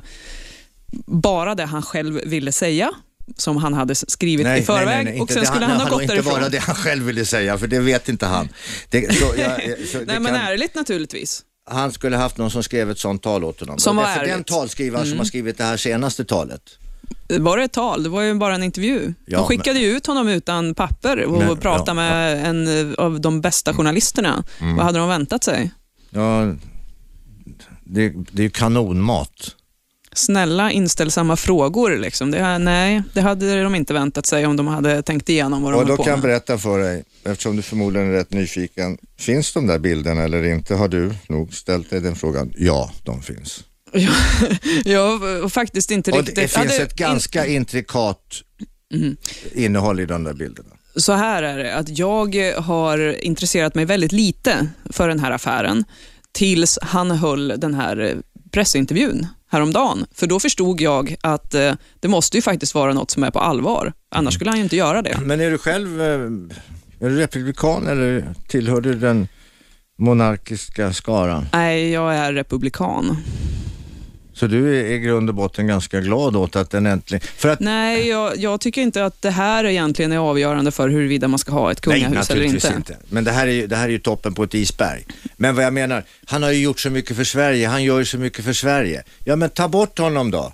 bara det han själv ville säga, som han hade skrivit i förväg och sen det, skulle han, han ha gått inte därifrån. bara det han själv ville säga, för det vet inte han. Det, så, jag, så det Nej, men kan, ärligt naturligtvis. han skulle haft någon som skrev ett sånt tal åt honom. Som var det är för den ärligt. Mm. talskrivaren som har skrivit det här senaste talet. Var det ett tal? Det var ju bara en intervju. Ja, de skickade ju ut honom utan papper och Men- pratade ja, Mm. med en eh, av de bästa journalisterna. Vad hade de väntat sig? Ja, det, det är ju kanonmat. Snälla inställsamma frågor. Liksom. Det, nej, det hade de inte väntat sig om de hade tänkt igenom vad de Och då på kan jag berätta för dig, eftersom du förmodligen är rätt nyfiken. Finns de där bilderna eller inte? Har du nog ställt dig den frågan? Ja, de finns. Ja, jag har faktiskt inte Och riktigt... det finns ett ganska intrikat Mhm. innehåll i de där bilderna. Så här är det, att jag har intresserat mig väldigt lite för den här affären tills han höll den här pressintervjun häromdagen. För då förstod jag att eh, det måste ju faktiskt vara något som är på allvar. Annars skulle han ju inte göra det. Men är du själv eh, är du republikan eller tillhör du den monarkiska skaran? Nej, jag är republikan. Så du är i grund och botten ganska glad åt att den äntligen... För att, Nej, jag, jag tycker inte att det här egentligen är avgörande för huruvida man ska ha ett kungahus eller inte. inte. Men det här, är det här är ju toppen på ett isberg. Men vad jag menar, han har ju gjort så mycket för Sverige, han gör ju så mycket för Sverige. Ja men ta bort honom då.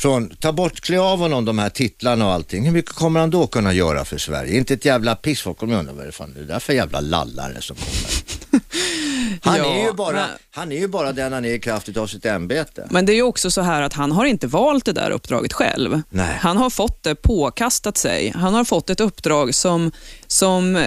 Från, ta bort, klä av honom de här titlarna och allting. Hur mycket kommer han då kunna göra för Sverige? Inte ett jävla piss. Folk kommer undra vad det fan är det där för jävla lallare som kommer. Han, Ja, är ju bara, men- han är ju bara den han är i kraft av sitt ämbete. Men det är ju också så här att han har inte valt det där uppdraget själv. Nej. Han har fått det påkastat sig. Han har fått ett uppdrag som, som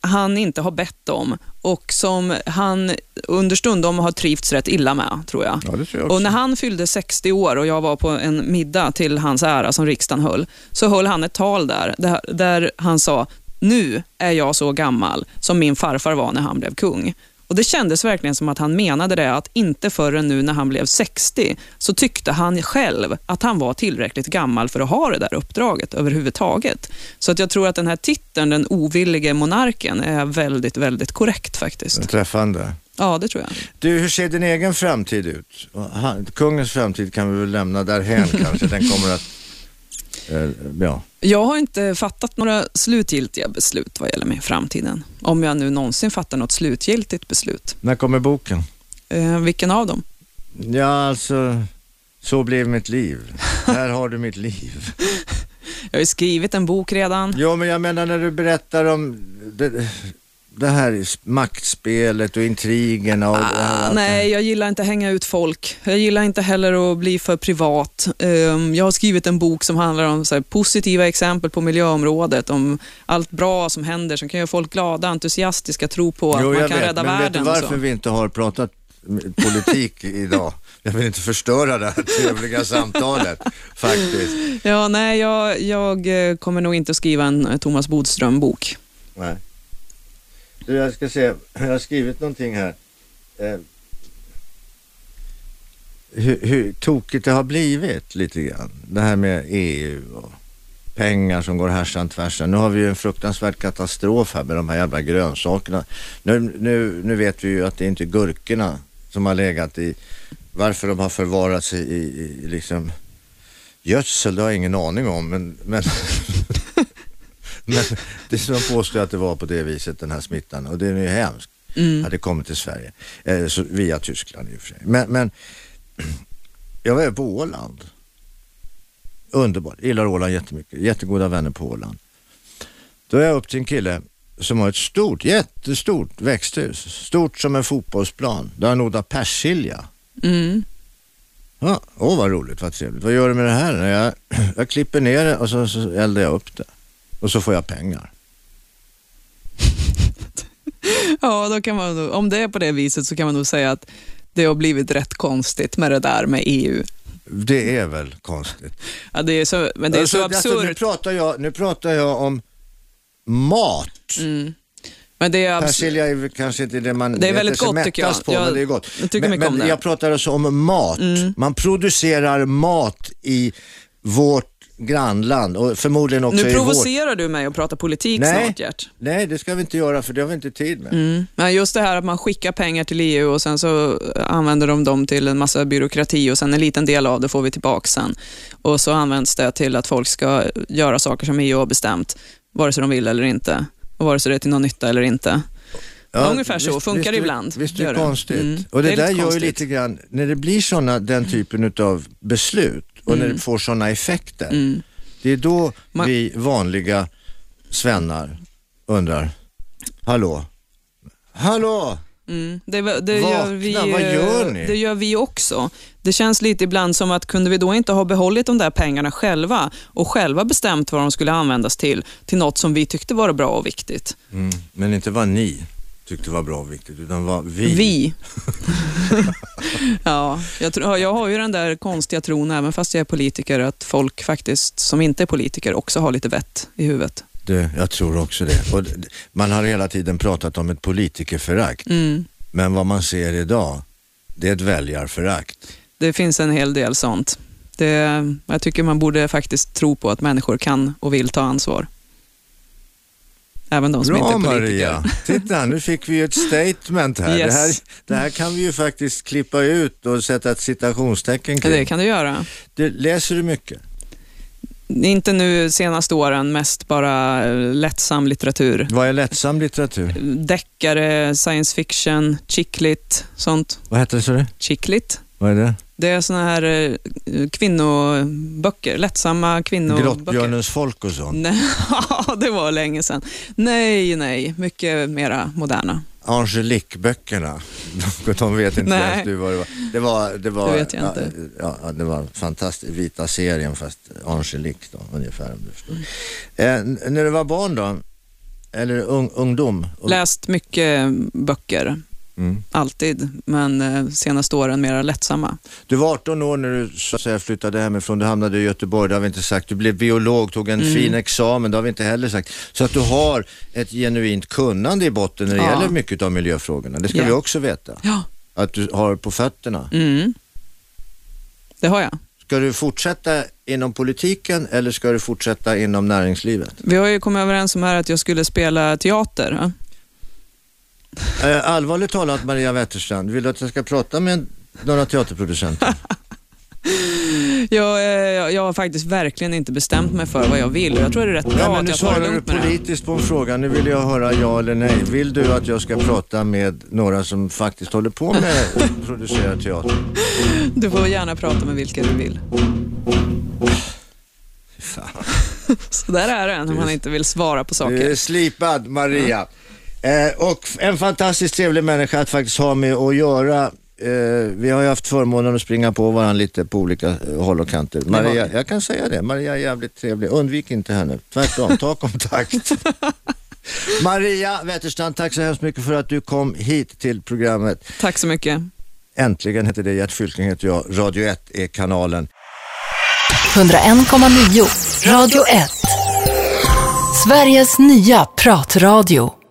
han inte har bett om och som han understundom har trivts rätt illa med, tror jag. Ja, tror jag Och när han fyllde 60 år och jag var på en middag till hans ära som riksdagen höll, så höll han ett tal där, där, där han sa, nu är jag så gammal som min farfar var när han blev kung. Och Det kändes verkligen som att han menade det, att inte förrän nu när han blev 60 så tyckte han själv att han var tillräckligt gammal för att ha det där uppdraget överhuvudtaget. Så att jag tror att den här titeln, den ovillige monarken, är väldigt, väldigt korrekt faktiskt. Träffande. Ja, det tror jag. Du, hur ser din egen framtid ut? Han, kungens framtid kan vi väl lämna därhen kanske. Den kommer att ja. Jag har inte fattat några slutgiltiga beslut vad gäller min framtiden. Om jag nu någonsin fattar något slutgiltigt beslut. När kommer boken? Eh, vilken av dem? Ja, alltså, så blev mitt liv. Här har du mitt liv. Jag har ju skrivit en bok redan. Ja, men jag menar när du berättar om det, det här maktspelet och intrigerna och Ah, nej, jag gillar inte att hänga ut folk. Jag gillar inte heller att bli för privat. Ehm, Jag har skrivit en bok som handlar om här, positiva exempel på miljöområdet, om allt bra som händer som kan göra folk glada, entusiastiska, tro på att Jo, man kan vet, rädda men världen. vet du varför så. vi inte har pratat politik idag? Jag vill inte förstöra det här trevliga samtalet, faktiskt. Ja, nej, jag, jag eh, kommer nog inte skriva en eh, Thomas Bodström-bok. Nej. Du, jag ska se, jag har skrivit någonting här. Eh, hur, hur tokigt det har blivit lite grann. Det här med EU och pengar som går härsan tvärsan. Nu har vi ju en fruktansvärd katastrof här med de här jävla grönsakerna. Nu, nu, nu vet vi ju att det inte är gurkorna som har legat i, varför de har förvarats i, i, i liksom gödsel, det har jag ingen aning om. Men, men, men det som de påstår att det var på det viset den här smittan och det är ju hemskt. Mm. Hade kommit till Sverige, eh, så, via Tyskland i och för sig. Men, men jag var på Åland. Underbart, gillar Åland jättemycket. Jättegoda vänner på Åland. Då är jag upp till en kille som har ett stort, jättestort växthus. Stort som en fotbollsplan. Där han odlar persilja. Mm. Ja, åh vad roligt, vad trevligt. Vad gör du med det här? Jag, jag klipper ner det och så, så eldar jag upp det. Och så får jag pengar. Ja, då kan man, om det är på det viset så kan man nog säga att det har blivit rätt konstigt med det där med EU. Det är väl konstigt. Ja, det är så, men det är så Alltså, alltså, nu, absurt. pratar jag, nu pratar jag om mat. Mm. Men det är absurt. Persilja är kanske inte det man Det är väldigt gott, tycker jag. mättas på, Jag- men det är gott. jag tycker men, mycket om men det. jag pratar alltså om mat. Mm. Man producerar mat i vårt grannland och förmodligen också Nu i vårt... provocerar du mig att prata politik Nej. snart, Gert. Nej, det ska vi inte göra för det har vi inte tid med. Mm. Men just det här att man skickar pengar till EU och sen så använder de dem till en massa byråkrati och sen en liten del av det får vi tillbaka sen. Och så används det till att folk ska göra saker som EU har bestämt, vare sig de vill eller inte. Och vare sig det är till någon nytta eller inte. Ungefär så funkar det är- ibland, Visst är det det. konstigt. Mm. Och det, Det är där gör ju lite grann, när det blir såna, den typen av beslut och när Mm. det får sådana effekter. Mm. Det är då Man- vi vanliga svennar undrar, hallå? Hallå? Mm. Det, det, Vakna, gör vi, vad gör ni? det gör vi också. Det känns lite ibland som att kunde vi då inte ha behållit de där pengarna själva och själva bestämt vad de skulle användas till, till något som vi tyckte var bra och viktigt. Mm. Men inte vad ni tyckte var bra och viktigt, utan vad vi. Vi. ja, jag, tror, jag har ju den där konstiga tron, även fast jag är politiker, att folk faktiskt som inte är politiker också har lite vett i huvudet. Det, jag tror också det. Och man har hela tiden pratat om ett politikerförakt, Mm. men vad man ser idag, det är ett väljarförakt. Det finns en hel del sånt. Det, jag tycker man borde faktiskt tro på att människor kan och vill ta ansvar. Även de som Bra inte är politiker. Maria, titta nu fick vi ju ett statement här. Yes. Det här. Det här kan vi ju faktiskt klippa ut och sätta ett citationstecken kring. Det kan du göra. Det, läser du mycket? Inte nu senaste åren, mest bara eh, lättsam litteratur. Vad är lättsam litteratur? Deckare, science fiction, chicklit, sånt. Vad heter det så det? Chicklit. Vad är det? Det är såna här eh, kvinnoböcker, lättsamma kvinnoböcker. Grottbjörnens folk och sånt. Nej, det var länge sedan. Nej, nej, mycket mera moderna. Angelique-böckerna, de, vet inte ens du vad det var. Det var, det var, Det vet jag inte. Ja, ja, det var fantastiskt, vita serien fast Angelique då, ungefär om du förstår. Eh, n- när du var barn då, eller ung, ungdom? Läst mycket böcker, Mm. alltid, men eh, senaste åren mera lättsamma. Du var 18 år när du så att säga, flyttade hemifrån, du hamnade i Göteborg, det har vi inte sagt. Du blev biolog, tog en Mm. fin examen, det har vi inte heller sagt. Så att du har ett genuint kunnande i botten när det Ja. gäller mycket av miljöfrågorna. Det ska Ja. vi också veta. Ja. Att du har på fötterna. Mm. Det har jag. Ska du fortsätta inom politiken eller ska du fortsätta inom näringslivet? Vi har ju kommit överens om här att jag skulle spela teater. Ja. Eh, allvarligt talat Maria Wetterstrand, vill du att jag ska prata med några teaterproducenter? Jag, eh, jag har faktiskt verkligen inte bestämt mig för vad jag vill. Jag tror det är rätt bra men att nu jag tar det lugnt med det. politiskt på en fråga. Nu vill jag höra ja eller nej. Vill du att jag ska prata med några som faktiskt håller på med att producera teater? Du får gärna prata med vilka du vill. Fan. Så där är det när man inte vill svara på Du är saker. slipad Maria. Eh, och en fantastiskt trevlig människa att faktiskt ha med att göra. Eh, vi har ju haft förmånen att springa på varandra lite på olika eh, håll och kanter. Maria, jag kan säga det, Maria är jävligt trevlig. Undvik inte henne. Tvärtom, ta kontakt. Maria Wetterstrand, tack så hemskt mycket för att du kom hit till programmet. Tack så mycket. Äntligen heter det, Gert Fylking heter jag. Radio 1 är kanalen. 101,9 Radio 1. Sveriges nya pratradio.